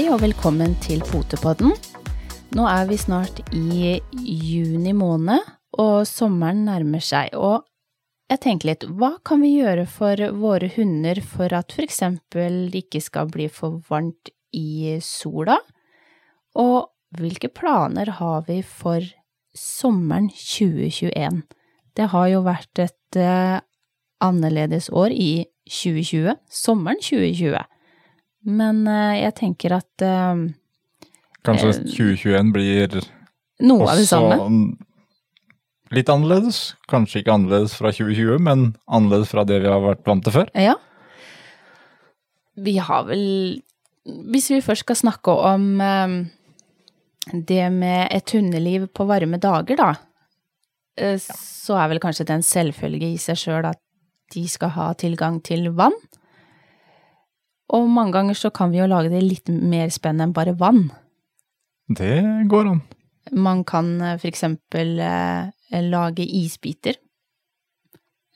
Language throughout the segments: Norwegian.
Hei og velkommen til Potepodden. Nå er vi snart i juni måned, og sommeren nærmer seg. Og jeg tenker litt, hva kan vi gjøre for våre hunder for at for eksempel det ikke skal bli for varmt i sola? Og hvilke planer har vi for sommeren 2021? Det har jo vært et eh, annerledes år i 2020, sommeren 2020. Men eh, jeg tenker at eh, Kanskje Eh, 2021 blir noe av det samme. litt annerledes. Kanskje ikke annerledes fra 2020, men annerledes fra det vi har vært vant til før. Ja. Vi har vel Hvis vi først skal snakke om eh, det med et hundeliv på varme dager, da, eh, så er vel kanskje det en selvfølge i seg sjøl at de skal ha tilgang til vann. Og mange ganger så kan vi jo lage det litt mer spennende enn bare vann. Det går an. Man kan eh, for eksempel eh, lage isbiter.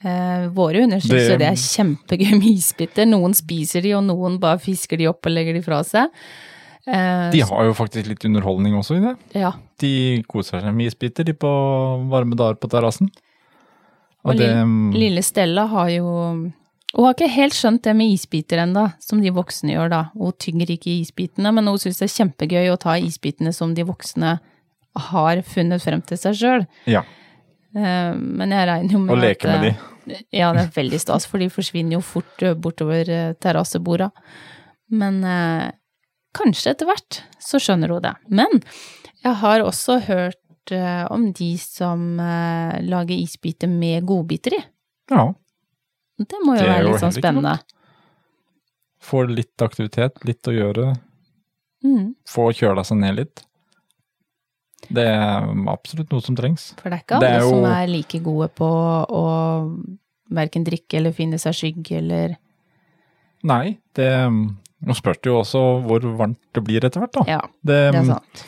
Eh, våre hunder syns Det- jo det er kjempegøy med isbiter. Noen spiser de, og noen bare fisker de opp og legger de fra seg. Eh, De har jo faktisk litt underholdning også i det. ja. De koser seg med isbiter de på varme dager på terrassen. Og Og det lille Stella har jo Hun har ikke helt skjønt det med isbiter ennå, som de voksne gjør da. Hun tynger ikke isbitene, men hun syns det er kjempegøy å ta isbitene som de voksne har funnet frem til seg sjøl. Ja, Men jeg regner jo med og leke med eh, de. Ja, det er veldig stas, for de forsvinner jo fort eh, bortover eh, terrasseborda. Men eh, kanskje etter hvert så skjønner hun det. Men jeg har også hørt eh, om de som eh, lager isbiter med godbiter i. Ja. Det må jo Det være litt sånn spennende. Får litt aktivitet, litt å gjøre. Mm, Få kjøla seg ned litt. Det er absolutt noe som trengs. for det er ikke alle er jo- som er like gode på å verken drikke eller finne seg skygg eller Nei, det Nå spørs det jo også hvor varmt det blir etter hvert, da. Ja, Det, det er sant.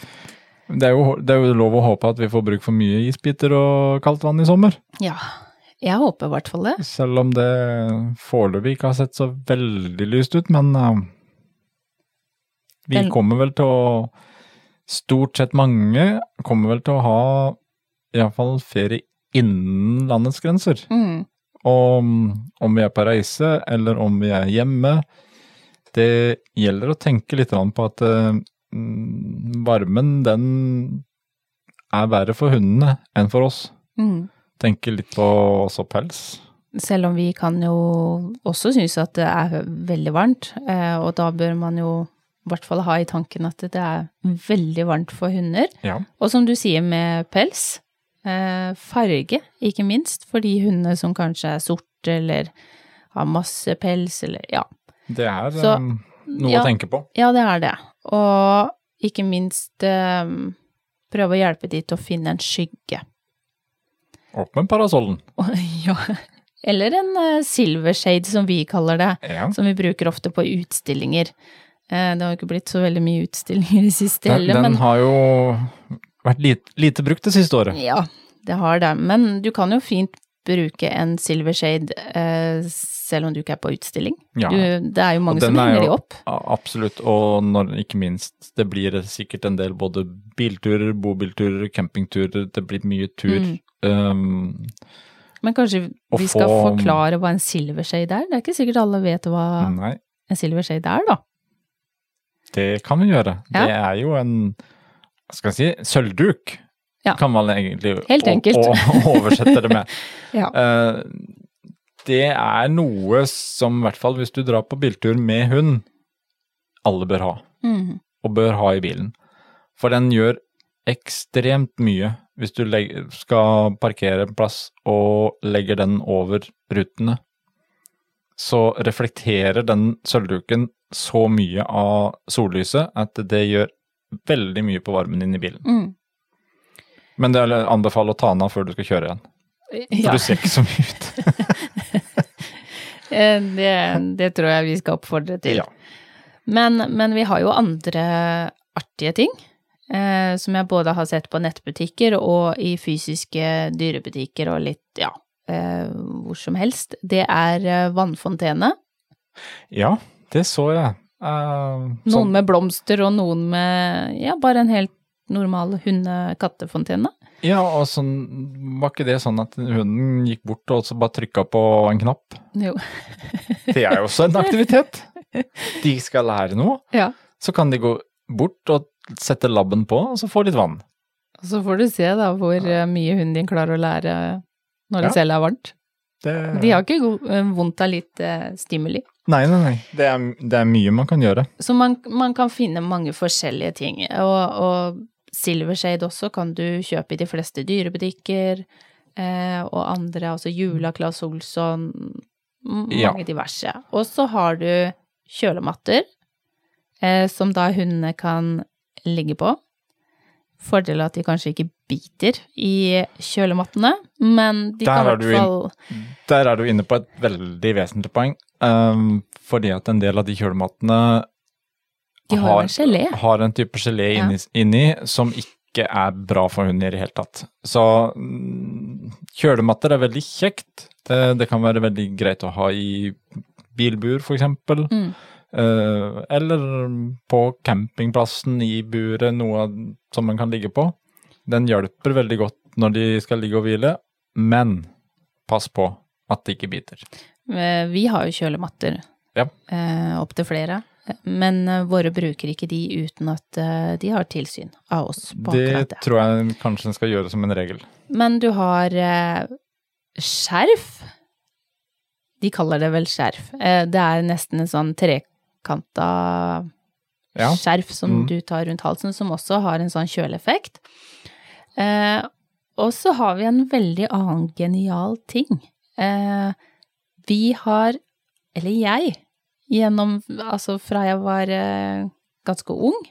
det, er jo, det er jo lov å håpe at vi får bruk for mye isbiter og kaldt vann i sommer. Ja. Jeg håper i hvert fall det. Selv om det foreløpig ikke har sett så veldig lyst ut, men uh, vi Vel- kommer vel til å Stort sett mange kommer vel til å ha iallfall ferie innen landets grenser. Mm. Og om vi er på reise, eller om vi er hjemme, det gjelder å tenke litt på at mm, varmen, den er verre for hundene enn for oss. Mm. Tenke litt på også pels. Selv om vi kan jo også synes at det er veldig varmt, eh, og da bør man jo i hvert fall ha i tanken at det er veldig varmt for hunder. Ja. Og som du sier med pels, eh, farge ikke minst, for de hundene som kanskje er sorte eller har masse pels eller ja. Det er Så, eh, noe ja. å tenke på. Ja, det er det. Og ikke minst prøve å hjelpe de til å finne en skygge. Opp med parasollen. ja. Eller en uh, silver shade, som vi kaller det. Ja. som vi bruker ofte på utstillinger. Eh, Det har jo ikke blitt så veldig mye utstillinger i det siste Den, den men har jo vært lite, lite brukt det siste året. ja, det har det. Men du kan jo fint bruke en silver shade eh, selv om du ikke er på utstilling. Ja. Du, det er jo mange som er henger de opp. Absolutt, og når, ikke minst, det blir sikkert en del både bilturer, bobilturer, campingturer, det blir mye tur. Mm. Um, Men kanskje vi skal få- forklare hva en silvershade er? Det er ikke sikkert alle vet hva nei, en silvershade er, da. det kan vi gjøre. Ja. Det er jo en, skal jeg si, sølvduk, Ja. kan man egentlig Helt enkelt. oversette det med. Ja. Eh, det er noe som, i hvert fall hvis du drar på biltur med hund, alle bør ha. Mm. og bør ha i bilen. For den gjør ekstremt mye hvis du legger, skal parkere en plass og legger den over rutene. Så reflekterer den sølvduken så mye av sollyset at det gjør veldig mye på varmen din i bilen. Mm. Men det er anbefaler å ta den av før du skal kjøre igjen. For Ja, du ser ikke så mye ut. eh, det, det tror jeg vi skal oppfordre til. Ja. Men, men vi har jo andre artige ting, eh, som jeg både har sett på nettbutikker og i fysiske dyrebutikker og litt, ja, eh, hvor som helst. Det er eh, vannfontene. ja, det så jeg. Eh, Noen sånn- med blomster, og noen med ja, bare en helt normal hunde-kattefontene. Ja, og sånn, var ikke det sånn at hunden gikk bort og så bare trykka på en knapp? Jo. Det er jo også en aktivitet. De skal lære noe. Ja. Så kan de gå bort og sette labben på, og så få litt vann. Og så får du se da hvor eh, mye hunden din klarer å lære når det Ja. selv er varmt. Det... De har ikke eh, vondt av litt eh, stimuli. Nei, nei, nei. Det er, det er mye man kan gjøre. Så man, man kan finne mange forskjellige ting. Og, og Silvershade også kan du kjøpe i de fleste dyrebutikker. Eh, og andre, altså Jula, Claes Olsson, mange Ja. diverse. Og så har du kjølematter, eh, som da hundene kan ligge på. Fordel at de kanskje ikke biter i kjølemattene, men de Der kan i er hvert inn- fall Der er du inne på et veldig vesentlig poeng. Um, fordi at en del av de kjølemattene De har har, en gelé. har en type gelé Ja. inni, inni som ikke er bra for hunder i det hele tatt. Så mm, kjølematter er veldig kjekt. Det, det kan være veldig greit å ha i bilbur, eksempel. Mm. Eh, eller på campingplassen i buret, noe som man kan ligge på. Den hjelper veldig godt når de skal ligge og hvile, men pass på at det ikke biter. Eh, Vi har jo kjølematter, Ja. eh, opptil flere. Men eh, våre bruker ikke de uten at eh, de har tilsyn av oss på Det det. tror jeg kanskje en skal gjøre som en regel. Men du har eh, skjerf. De kaller det vel skjerf. Det er nesten en sånn trekanta Ja. skjerf som Mm. du tar rundt halsen, som også har en sånn kjøleeffekt. Eh, og så har vi en veldig annen genial ting. Eh, vi har, eller jeg, gjennom, altså fra jeg var eh, ganske ung,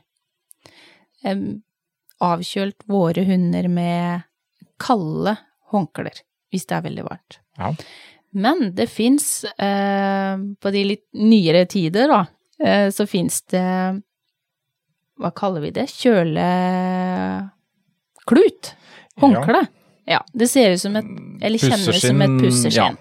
avkjølt våre hunder med kalde håndklær, hvis det er veldig varmt. Ja. Men det fins, eh, på de litt nyere tider, da, eh, så fins det Hva kaller vi det? Kjøleklut? Håndkle. Ja. Det ser ut som et Eller kjennes som et pusseskinn.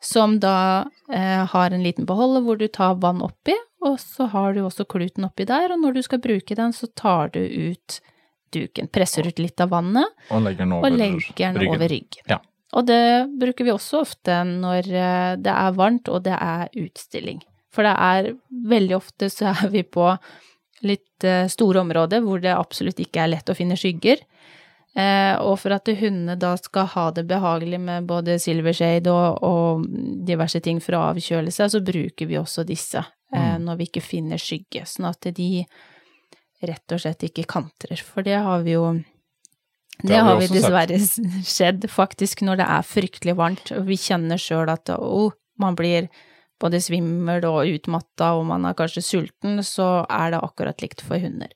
Som da eh, har en liten beholder hvor du tar vann oppi, og så har du også kluten oppi der, og når du skal bruke den, så tar du ut duken. Presser ut litt av vannet, Og legger den over legger den ryggen. over ryggen. Ja. Og det bruker vi også ofte når eh, det er varmt og det er utstilling. For det er veldig ofte så er vi på litt eh, store områder hvor det absolutt ikke er lett å finne skygger. Eh, og for at hundene da skal ha det behagelig med både silvershade og, og diverse ting for å avkjøle seg, så bruker vi også disse eh, Mm. når vi ikke finner skygge, sånn at de rett og slett ikke kantrer. For det har vi jo det, har vi har vi dessverre sett. skjedd faktisk når det er fryktelig varmt, og vi kjenner sjøl at oh, man blir både svimmel og utmatta, og man er kanskje sulten, så er det akkurat likt for hunder.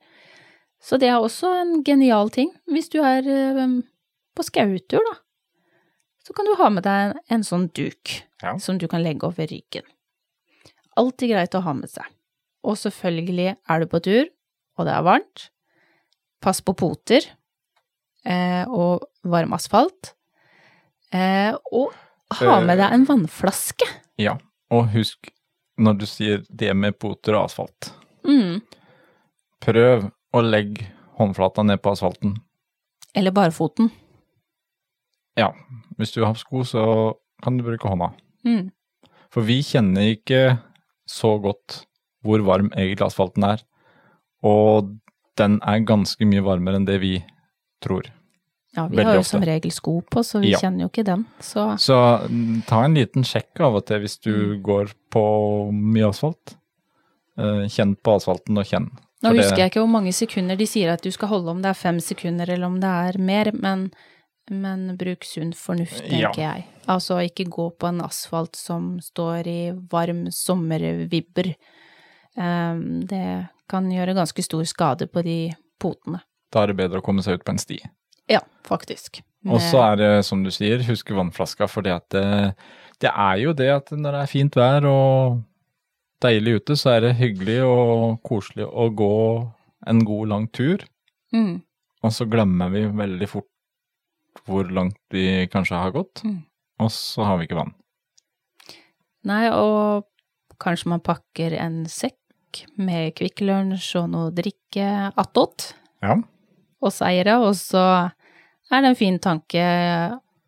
Så det er også en genial ting hvis du er eh, på skautur, da. Så kan du ha med deg en, en sånn duk Ja. som du kan legge over ryggen. Alltid greit å ha med seg. Og selvfølgelig er du på tur, og det er varmt. Pass på poter eh, og varm asfalt. Eh, og ha med deg en vannflaske. Ja, og husk når du sier det med poter og asfalt. Mm. Prøv å legg håndflata ned på asfalten. Eller barfoten. Ja, hvis du har sko, så kan du bruke hånda. Mm. For vi kjenner ikke så godt hvor varm egentlig asfalten er. Og den er ganske mye varmere enn det vi tror. Ja, vi Veldig har jo ofte. som regel sko på, så vi Ja. kjenner jo ikke den. Så Så mm, ta en liten sjekk av og til hvis du Mm. går på mye asfalt. Eh, Kjenn på asfalten og kjenn. Nå husker jeg ikke hvor mange sekunder de sier at du skal holde, om det er fem sekunder eller om det er mer, men, men bruk sunn fornuft, Ja. tenker jeg. Altså ikke gå på en asfalt som står i varm sommervibber. Um, det kan gjøre ganske stor skade på de potene. Da er det bedre å komme seg ut på en sti. Ja, faktisk. Og så er det, som du sier, huske vannflaska, for det, det er jo det at når det er fint vær og deilig ute, så er det hyggelig og koselig å gå en god, lang tur. mm, Og så glemmer vi veldig fort hvor langt vi kanskje har gått, Mm. og så har vi ikke vann. Nei, og kanskje man pakker en sekk med Kvikk Lunsj og noe drikke attåt Ja. hos eiere, og så er det en fin tanke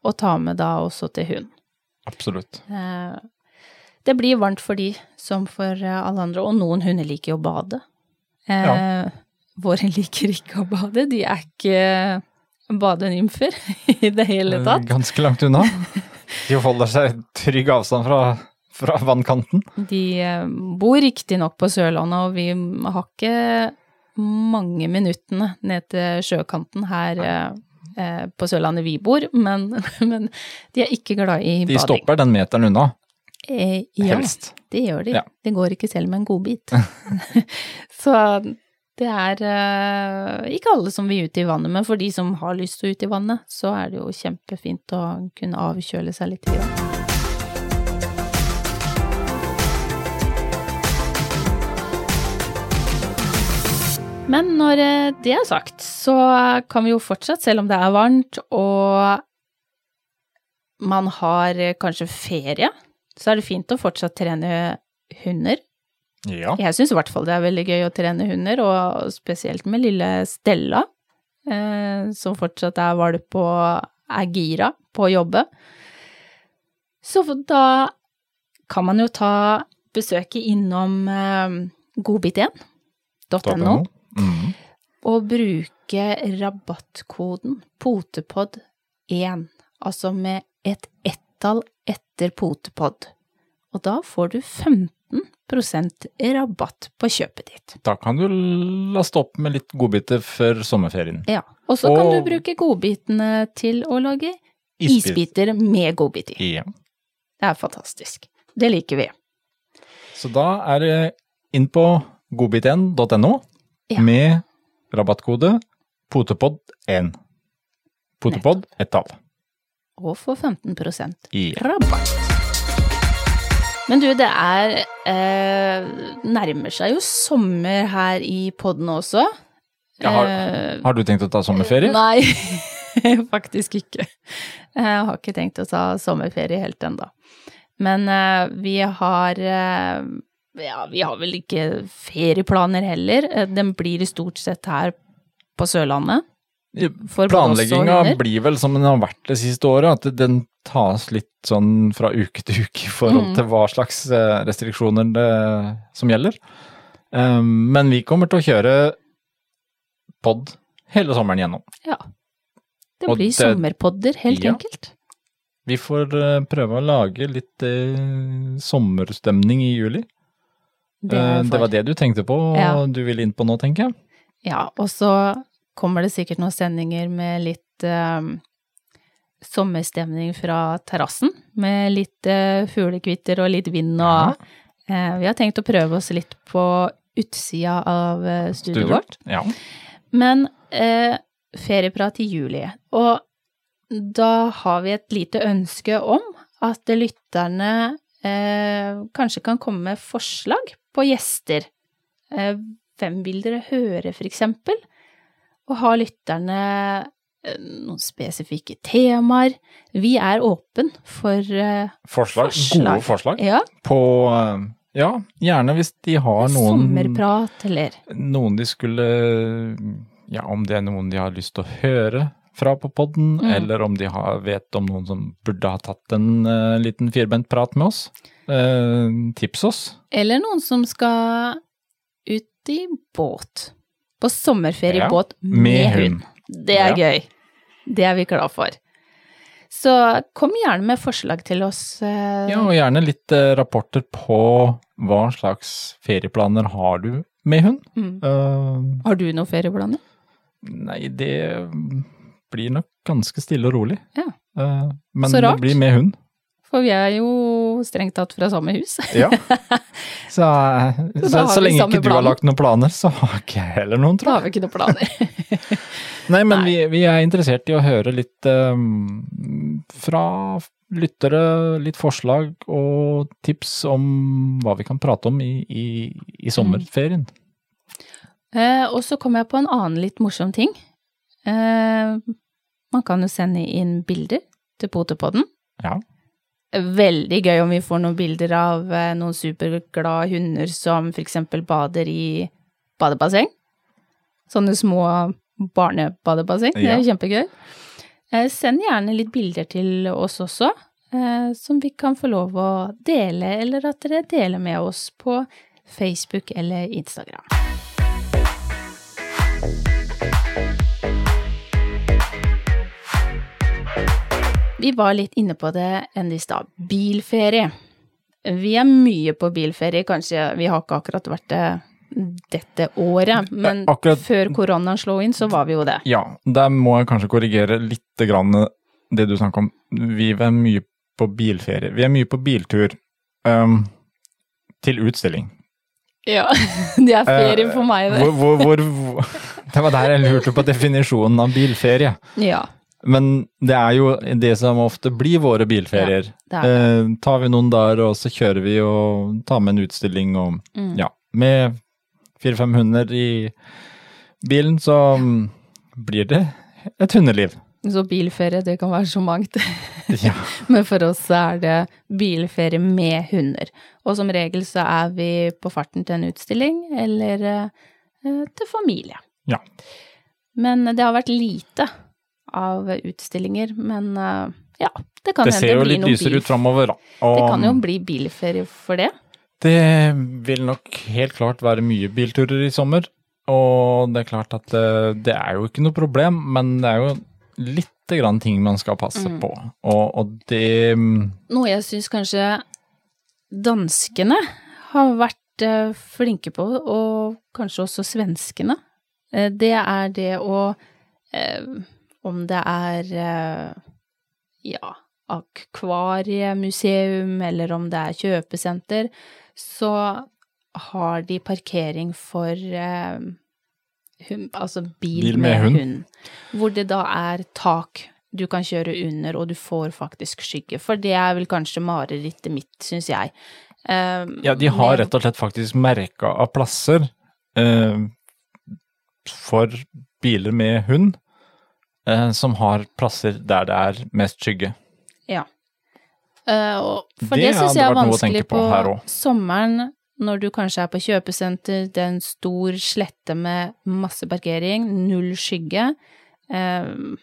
å ta med da også til hund. Absolutt. Eh, Det blir varmt for de som for eh, alle andre, og noen hunder liker å bade. Eh, Ja. Våre liker ikke å bade, de er ikke badenymfer i det hele Eh, tatt. Ganske langt unna. De holder seg trygg avstand fra, fra vannkanten. De eh, bor riktignok på Sørlandet, og vi har ikke mange minuttene ned til sjøkanten her eh, på Sørlandet vi bor, men, men de er ikke glad i De bading. stopper den meteren unna, Eh, ja, helst. det gjør de. Ja. Det går ikke selv med en godbit. Så det er eh, ikke alle som vil ut i vannet, men for de som har lyst til å ut i vannet, så er det jo kjempefint å kunne avkjøle seg litt. Grann. Men når eh, det er sagt, så kan vi jo fortsatt, selv om det er varmt og man har eh, kanskje ferie, så er det fint å fortsatt trene hunder. Ja. Jeg syns i hvert fall det er veldig gøy å trene hunder, og spesielt med lille Stella, eh, som fortsatt er valp og er gira på å jobbe. Så da kan man jo ta besøket innom eh, godbit1.no Mm. og bruke rabattkoden potepod1, altså med et ett-tall etter potepod. Og da får du 15% rabatt på kjøpet ditt. Da kan du laste opp med litt godbiter før sommerferien. Ja, og så kan Og- du bruke godbitene til å lage Isbit. isbiter med godbiter. Ja. Det er fantastisk. Det liker vi. Så da er det inn på godbit1.no Ja. med rabattkode potepod1. Potepod ett tall. Og få 15 Ja. rabatt. Men du, det er eh, Nærmer seg jo sommer her i podden også. Ja, har, Eh, har du tenkt å ta sommerferie? Nei, faktisk ikke. Jeg har ikke tenkt å ta sommerferie helt ennå. Men eh, vi har eh, Ja, vi har vel ikke ferieplaner heller. Eh, Den blir i stort sett her på Sørlandet. Planlegginga blir vel som den har vært det siste året, at den tas litt sånn fra uke til uke i forhold Mm. til hva slags eh, restriksjoner det, som gjelder. Um, men vi kommer til å kjøre pod hele sommeren gjennom. Ja. Det blir det- sommerpodder, helt Ja. enkelt. Vi får eh, prøve å lage litt eh, sommerstemning i juli. Det, Eh, det var det du tenkte på, og Ja. du ville inn på nå, tenker jeg. Ja, og så kommer det sikkert noen sendinger med litt eh, sommerstemning fra terrassen. Med litt eh, fuglekvitter og litt vind og eh, Vi har tenkt å prøve oss litt på utsida av eh, studioet Studio. vårt. Ja. Men eh, ferieprat i juli. Og da har vi et lite ønske om at lytterne eh, kanskje kan komme med forslag på gjester. Eh, hvem vil dere høre, for eksempel? Og har lytterne eh, noen spesifikke temaer? Vi er åpen for uh, Forslag, Forslag. Gode forslag ja, på uh, Ja, gjerne hvis de har noen sommerprat, eller noen de skulle Ja, om det er noen de har lyst til å høre fra på podden, Mm. eller om de har, vet om noen som burde ha tatt en uh, liten firbent prat med oss. Eh, tips oss. Eller noen som skal ut i båt. På sommerferiebåt med, med hund. Det er gøy. Det er vi glad for. Så kom gjerne med forslag til oss. eh, Ja, og gjerne litt eh, rapporter på hva slags ferieplaner har du med hund. mm. Uh, Har du noen ferieplaner? nei, det blir nok ganske stille og rolig. Ja. Uh, men Så rart. det blir med hund. For vi er jo strengt tatt fra samme hus. Ja. Så, Så så, så, lenge ikke du har lagt noen planer, så har ikke jeg heller noen, Da tror har vi ikke noen planer. Nei, men Nei. vi, vi er interessert i å høre litt um, fra lyttere, litt forslag og tips om hva vi kan prate om i, i, i sommerferien. Eh, og så kom jeg på en annen litt morsom ting. Eh, man kan jo sende inn bilder til Potepodden. Ja. Veldig gøy om vi får noen bilder av eh, noen superglade hunder som eksempel bader i badebasseng. Sånne små barnebadebasseng. Det er kjempegøy. Eh, Send gjerne litt bilder til oss også, eh, som vi kan få lov å dele, eller at dere deler med oss på Facebook eller Instagram. Vi var litt inne på det enn i stad. Bilferie. Vi er mye på bilferie, kanskje vi har ikke akkurat vært det dette året, men akkurat- før koronaen slo inn, så var vi jo det. Ja, der må jeg kanskje korrigere litt grann det du snakker om. Vi er mye på bilferie. Vi er mye på biltur um, til utstilling. Ja, det er ferie for meg, det. Hvor, hvor, hvor, hvor, det var der jeg lurte på definisjonen av bilferie. Ja, Men det er jo det som ofte blir våre bilferier. det er det. Eh, tar vi noen der, og så kjører vi og tar med en utstilling og Mm. ja, med fire-fem hunder i bilen, så blir det et hundeliv. Så bilferie, det kan være så mangt. Ja. Men for oss er det bilferie med hunder. Og som regel så er vi på farten til en utstilling, eller eh, til familie. Ja. Men det har vært lite av utstillinger, men eh, ja, det kan Det hende ser jo litt lysere ut framover, da. Og Det kan jo bli bilferie for det. det vil nok helt klart være mye bilturer i sommer. Og det er klart at det, det er jo ikke noe problem, men det er jo lite grann ting man skal passe Mm. på. Og, og det mm, Noe jeg syns kanskje danskene har vært eh, flinke på, og kanskje også svenskene, eh, det er det å eh, Om det er eh, ja, akvariemuseum, eller om det er kjøpesenter, så har de parkering for eh, hund, altså bil, Bil med, med hund. hund. Hvor det da er tak du kan kjøre under, og du får faktisk skygge. For det er vel kanskje marerittet mitt, syns jeg. Eh, Ja, de har rett og slett faktisk merka av plasser eh, for biler med hund, som har plasser der det er mest skygge. Ja. Uh, for Det det, syns jeg er vanskelig på på, sommeren, når du kanskje er på kjøpesenter, det er en stor slette med masse parkering, null skygge. Uh,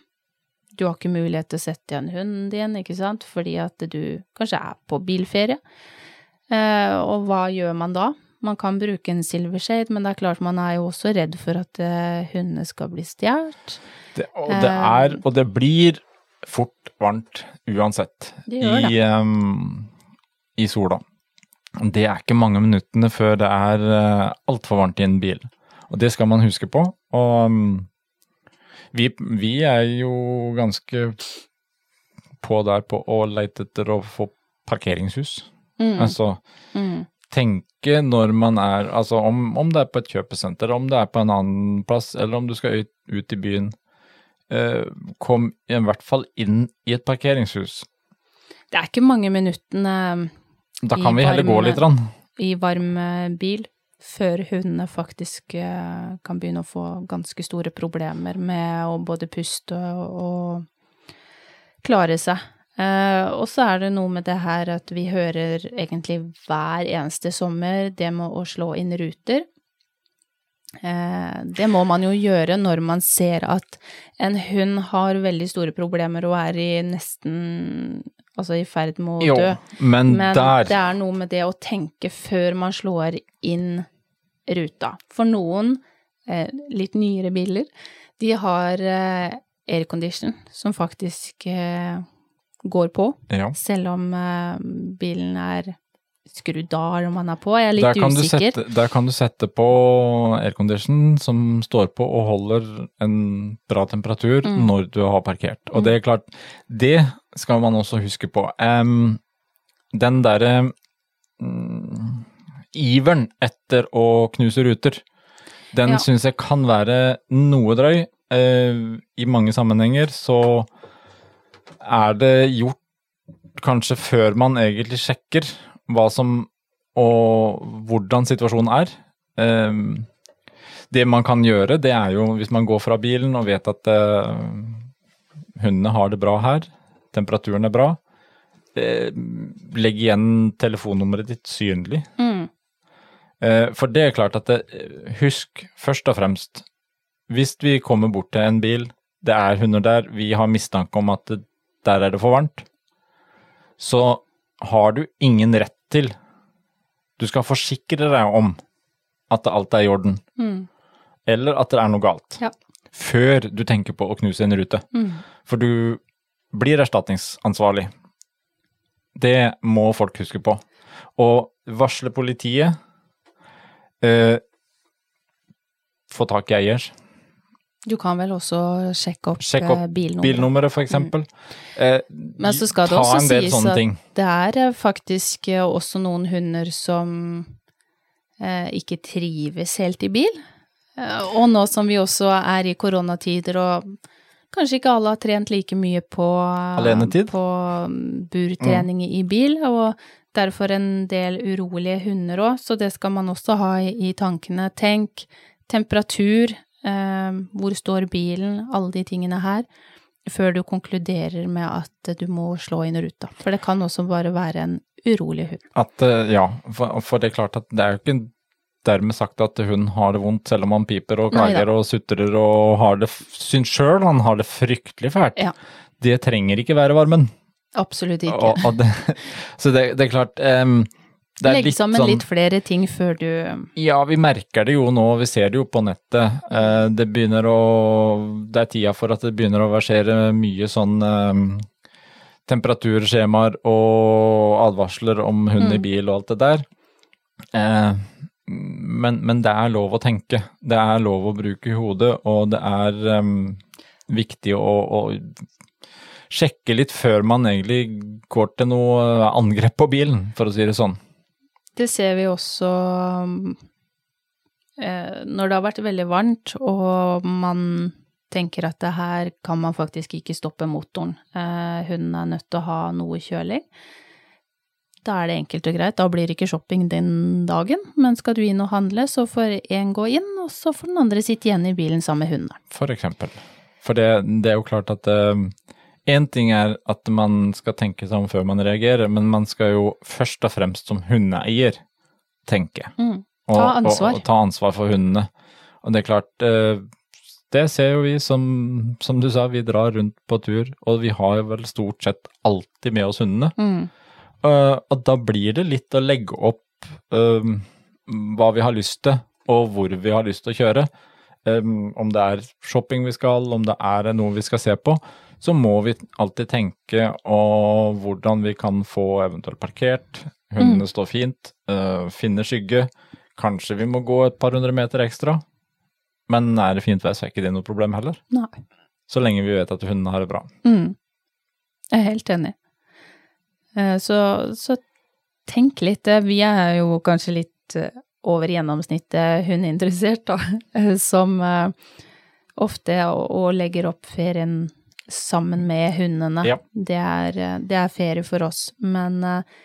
du har ikke mulighet til å sette igjen hunden din, ikke sant, fordi at du kanskje er på bilferie. Uh, og hva gjør man da? Man kan bruke en silvershade, men det er klart man er jo også redd for at eh, hundene skal bli stjålet. Og det er, og det blir fort varmt uansett Det gjør i, um, i sola. Det er ikke mange minuttene før det er uh, altfor varmt i en bil. Og det skal man huske på. Og um, vi, vi er jo ganske på der på å leite etter å få parkeringshus. Mm, Altså mm, tenke når man er Altså om, om det er på et kjøpesenter, om det er på en annen plass, eller om du skal ut, ut i byen. eh, kom i hvert fall inn i et parkeringshus. Det er ikke mange minuttene Da I kan vi heller gå varme- litt. Rann. i varm eh, bil før hundene faktisk eh, kan begynne å få ganske store problemer med å både puste og, og klare seg. Eh, og så er det noe med det her at vi hører egentlig hver eneste sommer det med å slå inn ruter. Eh, det må man jo gjøre når man ser at en hund har veldig store problemer og er i nesten Altså i ferd med å Jo, dø. men, Men der det er noe med det å tenke før man slår inn ruta. For noen, eh, litt nyere biler, de har aircondition som faktisk går på, ja. selv om eh, bilen er skrudd av eller om man er på. Jeg er litt Der usikker. sette, der kan du sette på aircondition som står på og holder en bra temperatur Mm. når du har parkert. Og det er klart, det skal man også huske på. Um, den derre um, iveren etter å knuse ruter, den Ja. syns jeg kan være noe drøy. Uh, I mange sammenhenger så er det gjort kanskje før man egentlig sjekker hva som og hvordan situasjonen er. Ehm, det man kan gjøre, det er jo hvis man går fra bilen og vet at eh, hundene har det bra her, temperaturen er bra, eh, legg igjen telefonnummeret ditt synlig. Mm. Eh, for det er klart at det, Husk først og fremst, hvis vi kommer bort til en bil, det er hunder der, vi har mistanke om at der er det for varmt, så har du ingen rett til Du skal forsikre deg om at alt er i orden, Mm. eller at det er noe galt, Ja. før du tenker på å knuse en rute. Mm. For du blir erstatningsansvarlig. Det må folk huske på. Og varsle politiet. Eh, få tak i eier. Du kan vel også sjekke opp, sjekke opp eh, bilnummeret. Bilnummeret, for eksempel. Eh, Men så skal det også sies at ting. det er eh, faktisk også noen hunder som eh, ikke trives helt i bil. Og nå som vi også er i koronatider og kanskje ikke alle har trent like mye på, på mm, burtrening i bil, og derfor en del urolige hunder òg, så det skal man også ha i, i tankene. Tenk temperatur, hvor står bilen, alle de tingene her før du konkluderer med at du må slå inn ruta. For det kan også bare være en urolig hund. At, eh, ja, for, for det er klart at det er jo ikke dermed sagt at hun har det vondt, selv om han piper og Neida. klager og sutrer og har det, syns sjøl han har det fryktelig fælt. Ja. Det trenger ikke være varmen. Absolutt ikke. Og, og det, så det, det er klart em, det Legg litt sammen sånn, litt flere ting før du Ja, vi merker det jo nå, vi ser det jo på nettet. Eh, det begynner å Det er tida for at det begynner å versere mye sånn temperaturskjemaer og advarsler om hund i Mm. bil og alt det der. Eh, men, men det er lov å tenke. Det er lov å bruke hodet, og det er viktig å, å sjekke litt før man egentlig går til noe angrep på bilen, for å si det sånn. Det ser vi også eh, når det har vært veldig varmt og man tenker at det her kan man faktisk ikke stoppe motoren. Eh, hunden er nødt til å ha noe kjøling. Da er det enkelt og greit, da blir det ikke shopping den dagen, men skal du inn og handle, så får én gå inn, og så får den andre sitte igjen i bilen sammen med hunden. For eksempel. For det, det er jo klart at Én ting er at man skal tenke seg om før man reagerer, men man skal jo først og fremst som hundeeier tenke. Mm. Og, Ta ansvar. Og, og ta ansvar for hundene. Og det er klart, eh, det ser jo vi som, som du sa, vi drar rundt på tur, og vi har jo vel stort sett alltid med oss hundene. Mm. Eh, og da blir det litt å legge opp eh, hva vi har lyst til, og hvor vi har lyst til å kjøre. Um, om det er shopping vi skal, om det er noe vi skal se på, så må vi alltid tenke og hvordan vi kan få eventuelt parkert. Hundene står fint, øh, finne skygge. Kanskje vi må gå et par hundre meter ekstra. Men er det fint vær, så er ikke det noe problem heller. Nei. Så lenge vi vet at hundene har det bra. Mm. Jeg er helt enig. Eh, Så, så tenk litt. eh, Vi er jo kanskje litt eh, over gjennomsnittet hundeinteressert, da. eh, Som eh, ofte og legger opp ferien sammen med hundene. Ja. Det, er, eh, det er ferie for oss. Men eh,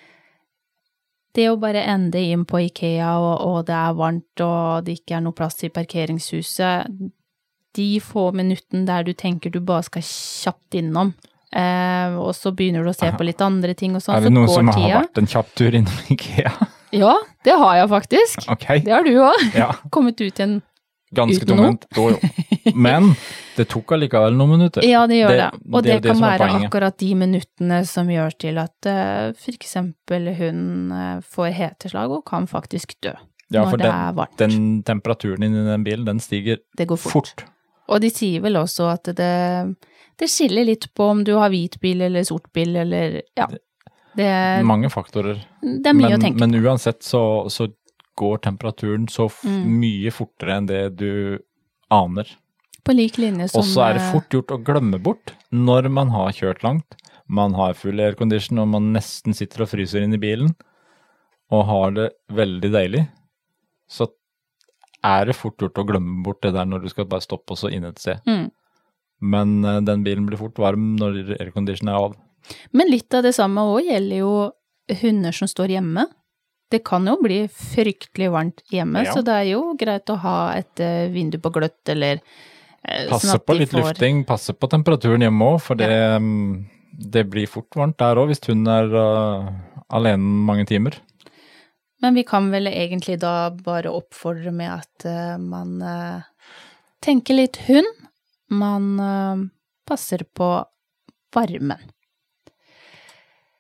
det å bare ende inn på Ikea, og, og det er varmt, og det ikke er noe plass til parkeringshuset, de få minuttene der du tenker du bare skal kjapt innom, eh, og så begynner du å se på litt andre ting og sånn, er det noen går som har tida. vært en kjapp tur innom Ikea? Ja, det har jeg faktisk. Okay. Det har du òg. ja. Kommet ut igjen. Ganske tomhendt. Jo, jo. Men det tok allikevel noen minutter. Ja, det gjør det. Det- Og det det, kan være akkurat de minuttene som gjør til at uh, for eksempel hun eh, får heteslag og kan faktisk dø Ja, når det den, er varmt. den temperaturen inni den bilen, den stiger det går fort. fort. Og de sier vel også at det, det skiller litt på om du har hvit bil eller sort bil eller ja. Det, Mange faktorer. det er mye men, å tenke på. men uansett så, så går temperaturen så Mm. mye fortere enn det du aner. på. Lik linje som Og så er det eh, fort gjort å glemme bort når man har kjørt langt, man har full aircondition og man nesten sitter og fryser inn i bilen og har det veldig deilig, så er det fort gjort å glemme bort det der når du skal bare stoppe og så inn et sted. mm. Men eh, den bilen blir fort varm når aircondition er av. Men litt av det samme òg gjelder jo hunder som står hjemme. Det kan jo bli fryktelig varmt hjemme, Ja. så det er jo greit å ha et eh, vindu på gløtt eller Passe sånn Passe at på litt får- lufting, passe på temperaturen hjemme òg, for det mm, det blir fort varmt der òg, hvis hun er uh, alene mange timer. Men vi kan vel egentlig da bare oppfordre med at uh, man uh, tenker litt hund. Man passer på varmen.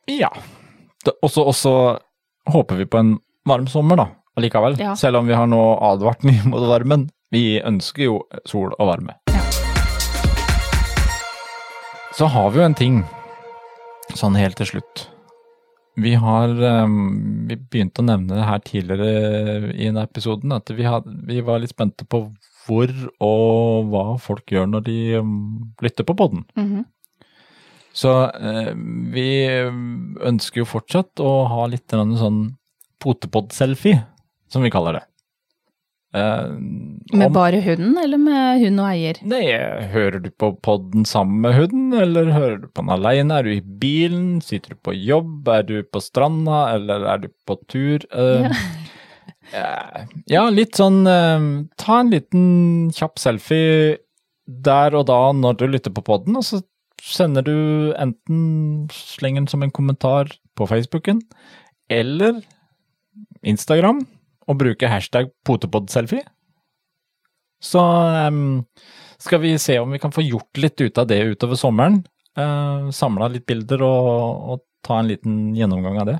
Ja. Og så håper vi på en varm sommer, da, allikevel. Ja. Selv om vi har nå advart mye mot varmen. Vi ønsker jo sol og varme. Ja. Så har vi jo en ting, sånn helt til slutt. Vi har um, Vi begynte å nevne det her tidligere i en episoden, at vi, had, vi, var litt spente på hvor og hva folk gjør når de um, lytter på poden. Mm -hmm. Så eh, vi ønsker jo fortsatt å ha litt sånn potepod-selfie, som vi kaller det. Eh, med om, bare hunden, eller med hund og eier? Nei, Hører du på podden sammen med hunden, eller hører du på den alene? Er du i bilen? Sitter du på jobb? Er du på stranda, eller er du på tur? Eh, ja. ja. litt sånn uh, Ta en liten kjapp selfie der og da når du lytter på podden, og så sender du enten slenger den som en kommentar på Facebooken, eller Instagram og bruke hashtag potepodselfie. Så um, skal vi se om vi kan få gjort litt ut av det utover sommeren. Uh, Samla litt bilder og, og, ta en liten gjennomgang av det.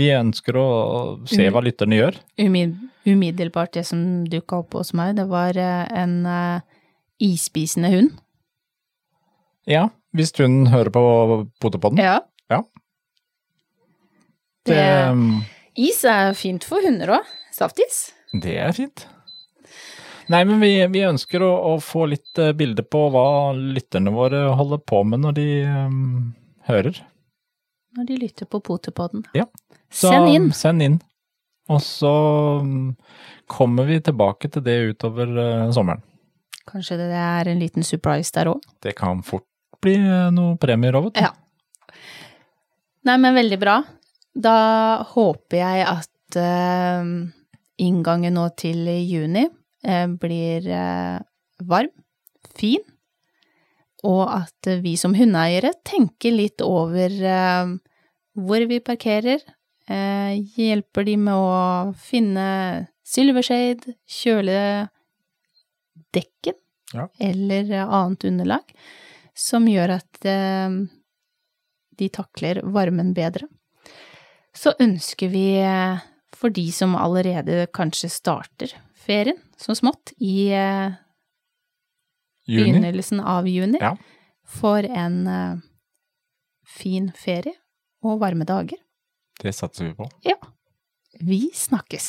Vi ønsker å se hva lytterne gjør. Umiddelbart det som dukka opp hos meg, det var eh, en uh, isspisende hund. Ja, hvis hun hører på Potepodden. Ja. ja. Det, det um, Is er fint for hunder òg. Saftis. Det er fint. Nei, men vi, vi ønsker å, å, få litt uh, bilde på hva lytterne våre holder på med når de um, hører. Når de lytter på Potepodden. Ja. Så, send inn. Send inn. Og så um, kommer vi tilbake til det utover uh, sommeren. Kanskje det er en liten surprise der òg? Det kan fort bli noen premier òg, vet du. Ja. Nei, men veldig bra. Da håper jeg at uh, inngangen nå til juni uh, blir uh, varm, fin, og at vi som hundeeiere tenker litt over hvor vi parkerer, hjelper de med å finne silvershade, kjøle dekken ja. eller annet underlag, som gjør at de takler varmen bedre så ønsker vi eh, for de som allerede kanskje starter ferien, så smått, i eh, begynnelsen av juni, ja. for en uh, fin ferie og varme dager. Det satser vi på. Ja. Vi snakkes.